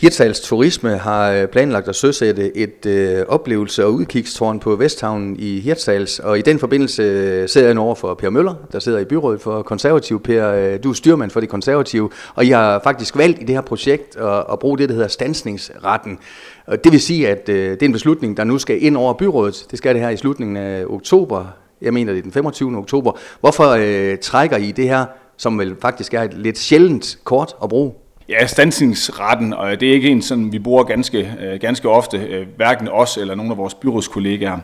Hirtshals Turisme har øh, planlagt at søsætte et øh, oplevelse- og udkigstårn på Vesthavnen i Hirtshals, og i den forbindelse øh, sidder jeg over for Per Møller, der sidder i byrådet for konservativ. Per, øh, du er styrmand for de konservative, og I har faktisk valgt i det her projekt at, at bruge det, der hedder stansningsretten. Og det vil sige, at øh, det er en beslutning, der nu skal ind over byrådet. Det skal det her i slutningen af oktober. Jeg mener, det er den 25. oktober. Hvorfor øh, trækker I det her, som vel faktisk er et lidt sjældent kort at bruge? Ja, stansningsretten, og det er ikke en, som vi bruger ganske, øh, ganske ofte, øh, hverken os eller nogle af vores byrådskollegaer.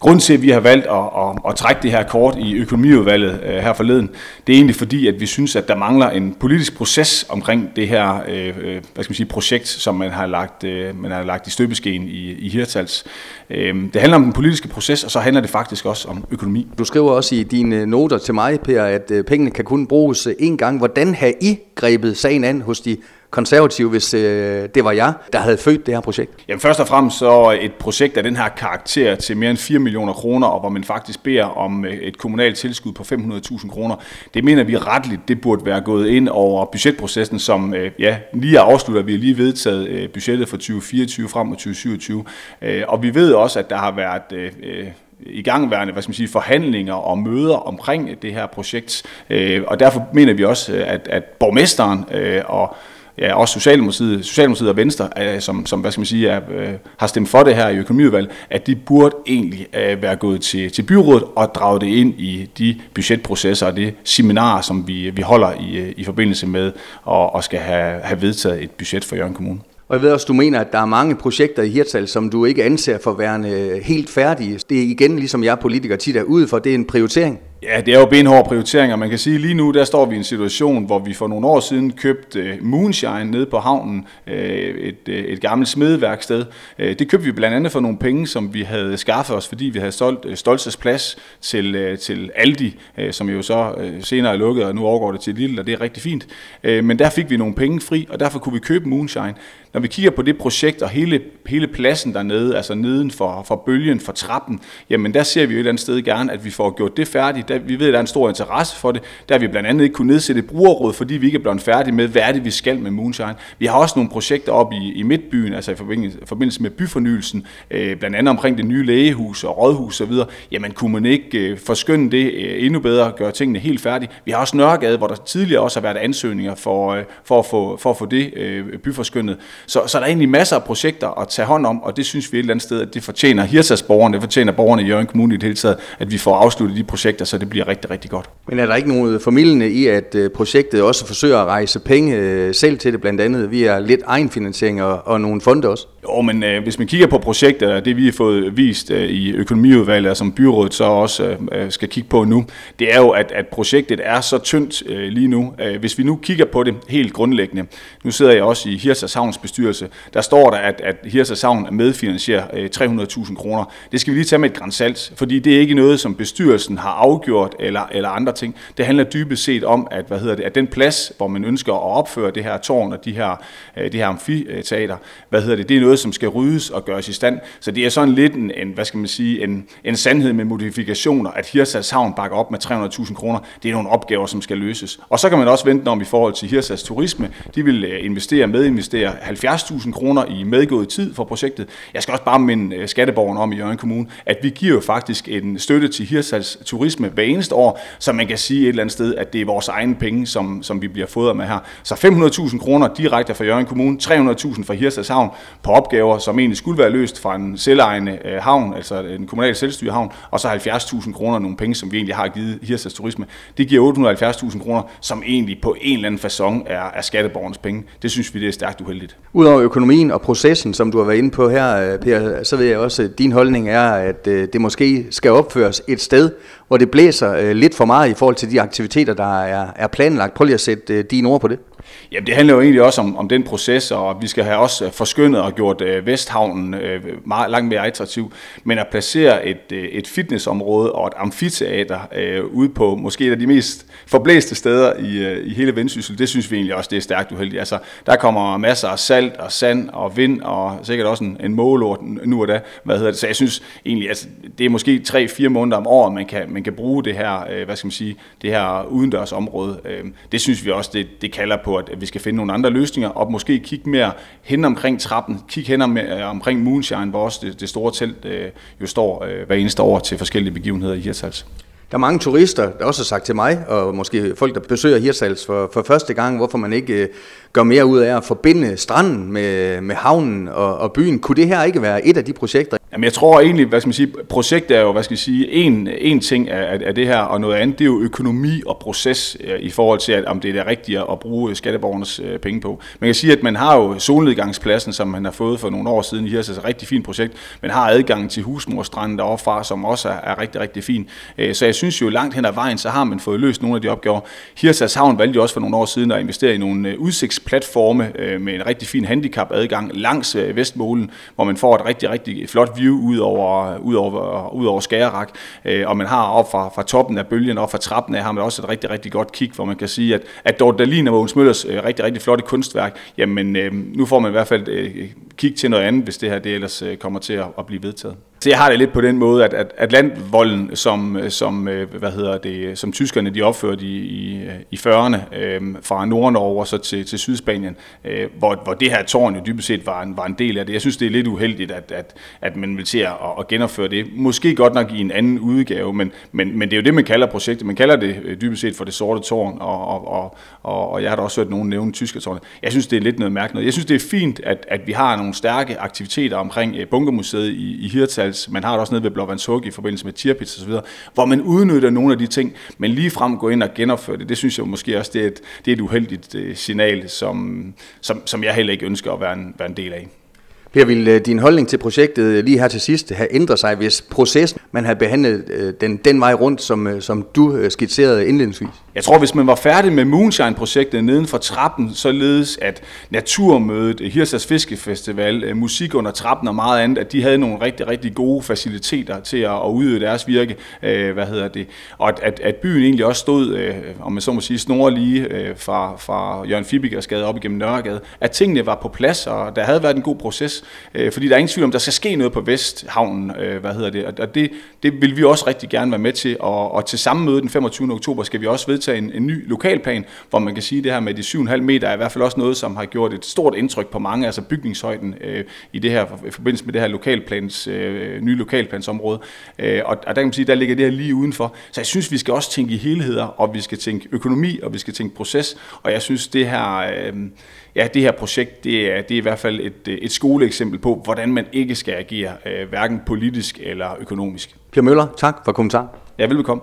Grunden til, at vi har valgt at, at, at trække det her kort i økonomiudvalget øh, her forleden, det er egentlig fordi, at vi synes, at der mangler en politisk proces omkring det her øh, øh, hvad skal man sige, projekt, som man har lagt, øh, man har lagt i støbeskeen i, i Hirtals. Det handler om den politiske proces, og så handler det faktisk også om økonomi. Du skriver også i dine noter til mig, Per, at pengene kan kun bruges én gang. Hvordan har I grebet sagen an hos de konservative, hvis øh, det var jeg, der havde født det her projekt? Jamen først og fremmest så et projekt af den her karakter til mere end 4 millioner kroner, og hvor man faktisk beder om øh, et kommunalt tilskud på 500.000 kroner. Det mener vi retligt, det burde være gået ind over budgetprocessen, som øh, ja, lige er afsluttet. Vi har lige vedtaget øh, budgettet for 2024 frem mod 2027. Øh, og vi ved også, at der har været... Øh, øh i gangværende hvad skal man sige, forhandlinger og møder omkring det her projekt. Øh, og derfor mener vi også, at, at borgmesteren og ja, også Socialdemokratiet, Socialdemokratiet og Venstre, øh, som, som hvad skal man sige, er, øh, har stemt for det her i økonomiudvalget, at de burde egentlig øh, være gået til, til byrådet og drage det ind i de budgetprocesser og det seminarer, som vi, vi holder i, øh, i forbindelse med og, og skal have, have vedtaget et budget for Jørgen Kommune. Og jeg ved også, du mener, at der er mange projekter i Hirtal, som du ikke anser for værende øh, helt færdige. Det er igen, ligesom jeg politiker tit er ude for, det er en prioritering. Ja, det er jo benhårde prioriteringer. Man kan sige, at lige nu der står vi i en situation, hvor vi for nogle år siden købte øh, Moonshine nede på havnen, øh, et, øh, et gammelt smedeværksted. Det købte vi blandt andet for nogle penge, som vi havde skaffet os, fordi vi havde solgt Stolses Stolzes plads til, til Aldi, som jo så senere er lukket, og nu overgår det til Lille, og det er rigtig fint. Men der fik vi nogle penge fri, og derfor kunne vi købe Moonshine. Når vi kigger på det projekt og hele, hele pladsen dernede, altså neden for, for bølgen, for trappen, jamen der ser vi jo et eller andet sted gerne, at vi får gjort det færdigt der, vi ved, at der er en stor interesse for det. Der har vi blandt andet ikke kunne nedsætte et brugerråd, fordi vi ikke er blevet færdige med, hvad er det, vi skal med Moonshine. Vi har også nogle projekter op i, i Midtbyen, altså i forbindelse, forbindelse med byfornyelsen, øh, blandt andet omkring det nye lægehus og rådhus osv. Jamen kunne man ikke øh, forskynde det øh, endnu bedre, gøre tingene helt færdige. Vi har også Nørregade, hvor der tidligere også har været ansøgninger for, øh, for, at, få, for at få det øh, byforskyndet. Så, så der er egentlig masser af projekter at tage hånd om, og det synes vi et eller andet sted, at det fortjener Hirsas-borgerne, det fortjener borgerne i Jørgen Kommune i det hele taget, at vi får afsluttet de projekter, så det bliver rigtig, rigtig godt. Men er der ikke nogen formidlende i, at øh, projektet også forsøger at rejse penge øh, selv til det, blandt andet via lidt egenfinansiering og, og nogle fonde også? Jo, men øh, hvis man kigger på projektet, og det vi har fået vist øh, i økonomiudvalget, og som byrådet så også øh, skal kigge på nu, det er jo, at, at projektet er så tyndt øh, lige nu. Øh, hvis vi nu kigger på det helt grundlæggende, nu sidder jeg også i Hirsas Havns bestyrelse, der står der, at, at Hirsas Havn medfinansierer øh, 300.000 kroner. Det skal vi lige tage med et grænsalt, fordi det er ikke noget, som bestyrelsen har afgjort eller, eller andre ting. Det handler dybest set om, at, hvad hedder det, at den plads, hvor man ønsker at opføre det her tårn og de her, øh, det her amfiteater, hvad hedder det, det er noget, som skal ryddes og gøres i stand. Så det er sådan lidt en, en hvad skal man sige, en, en sandhed med modifikationer, at Hirsals Havn bakker op med 300.000 kroner. Det er nogle opgaver, som skal løses. Og så kan man også vente om i forhold til Hirsals Turisme. De vil øh, investere, medinvestere 70.000 kroner i medgået tid for projektet. Jeg skal også bare minde øh, skatteborgerne om i Jørgen Kommune, at vi giver jo faktisk en støtte til Hirsals Turisme hver eneste år, så man kan sige et eller andet sted, at det er vores egne penge, som, som vi bliver fodret med her. Så 500.000 kroner direkte fra Jørgen Kommune, 300.000 fra Hirsas Havn på opgaver, som egentlig skulle være løst fra en selvejende øh, havn, altså en kommunal selvstyrehavn, og så 70.000 kroner, nogle penge, som vi egentlig har givet Hirsas Turisme. Det giver 870.000 kroner, som egentlig på en eller anden façon er, er skatteborgernes penge. Det synes vi, det er stærkt uheldigt. Udover økonomien og processen, som du har været inde på her, øh, Per, så ved jeg også, at din holdning er, at øh, det måske skal opføres et sted, hvor det blæser øh, lidt for meget i forhold til de aktiviteter, der er, er planlagt. Prøv lige at sætte øh, dine ord på det. Jamen, det handler jo egentlig også om, om den proces, og vi skal have også øh, forskyndet og gjort øh, Vesthavnen øh, meget, langt mere attraktiv. Men at placere et, øh, et fitnessområde og et amfiteater øh, ude på måske et af de mest forblæste steder i, øh, i hele Vendsyssel, det synes vi egentlig også, det er stærkt uheldigt. Altså, der kommer masser af salt og sand og vind, og sikkert også en, en målort nu og da. Hvad hedder det? Så jeg synes egentlig, altså, det er måske 3-4 måneder om året, man kan, man kan bruge det her, øh, hvad skal man sige, det her udendørsområde. Øh, det synes vi også, det, det kalder på på, at vi skal finde nogle andre løsninger, og måske kigge mere hen omkring trappen, kigge hen om, øh, omkring Moonshine, hvor også det, det store telt øh, jo står øh, hver eneste år til forskellige begivenheder i Hirtshals. Der er mange turister, der også har sagt til mig, og måske folk, der besøger Hirtshals for, for første gang, hvorfor man ikke øh, gør mere ud af at forbinde stranden med, med havnen og, og byen. Kunne det her ikke være et af de projekter? Jamen jeg tror egentlig, hvad skal man sige, projektet er jo, hvad skal man sige, en, en ting af, af det her, og noget andet, det er jo økonomi og proces øh, i forhold til, at, om det er det rigtige at bruge øh, skatteborgernes øh, penge på. Man kan sige, at man har jo solnedgangspladsen, som man har fået for nogle år siden i Hirtshals, et rigtig fint projekt. Man har adgang til husmorstranden deroppe fra, som også er, er rigtig, rigtig fin. Øh, så jeg synes jo langt hen ad vejen, så har man fået løst nogle af de opgaver. Hirsas Havn valgte jo også for nogle år siden at investere i nogle øh, udsigtsplatforme med en rigtig fin handicapadgang langs Vestmålen, hvor man får et rigtig, rigtig flot view ud over, ud over, ud over Skærerak, øh, og man har op fra, fra toppen af bølgen, og fra trappen af, har man også et rigtig, rigtig godt kig, hvor man kan sige, at, at Dorte Dahlin og Mogens Møllers øh, rigtig, rigtig flotte kunstværk, jamen øh, nu får man i hvert fald øh, kig til noget andet, hvis det her det ellers øh, kommer til at, at blive vedtaget. Så jeg har det lidt på den måde, at, at Atlantvolden, som, som, øh, hvad hedder det, som tyskerne de opførte i, i, i 40'erne, øh, fra Nord-Norge og så til, til Sydspanien, øh, hvor, hvor det her tårn jo dybest set var en, var en del af det. Jeg synes, det er lidt uheldigt, at, at, at man vil til at, at genopføre det. Måske godt nok i en anden udgave, men, men, men det er jo det, man kalder projektet. Man kalder det øh, dybest set for det sorte tårn, og, og, og, og, og jeg har da også hørt nogen nævne tyske. Jeg synes, det er lidt noget mærkeligt. Jeg synes, det er fint, at, at vi har nogle stærke aktiviteter omkring øh, Bunkermuseet i, i Hirtshals, Man har det også nede ved Blåvandshug i forbindelse med Tirpitz osv., hvor man udnytter nogle af de ting, men lige frem gå ind og genopføre det. Det synes jeg måske også, det er et, det er et uheldigt øh, signal, som, som, som jeg heller ikke ønsker at være en, være en del af. Per, vil øh, din holdning til projektet øh, lige her til sidst have ændret sig, hvis processen, man havde behandlet den, den vej rundt, som, som du skitserede indledningsvis? Jeg tror, hvis man var færdig med Moonshine-projektet neden for trappen, således at Naturmødet, eh, Hirsas Fiskefestival, eh, musik under trappen og meget andet, at de havde nogle rigtig, rigtig gode faciliteter til at, at udøve deres virke, eh, hvad hedder det, og at, at, byen egentlig også stod, om man så må sige, snorlige fra, fra Jørgen Fibikers gade op igennem Nørregade, at tingene var på plads, og der havde været en god proces, øh, fordi der er ingen tvivl om, der skal ske noget på Vesthavnen, øh, hvad hedder det, og det, det vil vi også rigtig gerne være med til, og, og til samme møde den 25. oktober skal vi også vedtage en, en ny lokalplan, hvor man kan sige, at det her med de 7,5 meter er i hvert fald også noget, som har gjort et stort indtryk på mange, altså bygningshøjden øh, i det her, i forbindelse med det her lokalplans, øh, nye lokalplansområde, øh, og, og der kan man sige, der ligger det her lige udenfor, så jeg synes, vi skal også tænke i helheder, og vi skal tænke økonomi, og vi skal tænke proces, og jeg synes, det her, øh, ja, det her projekt, det er, det er i hvert fald et, et skoleeksempel på, hvordan man ikke skal agere, øh, hverken politisk eller økonomisk. Per Møller, tak for kommentar. Ja, velbekomme.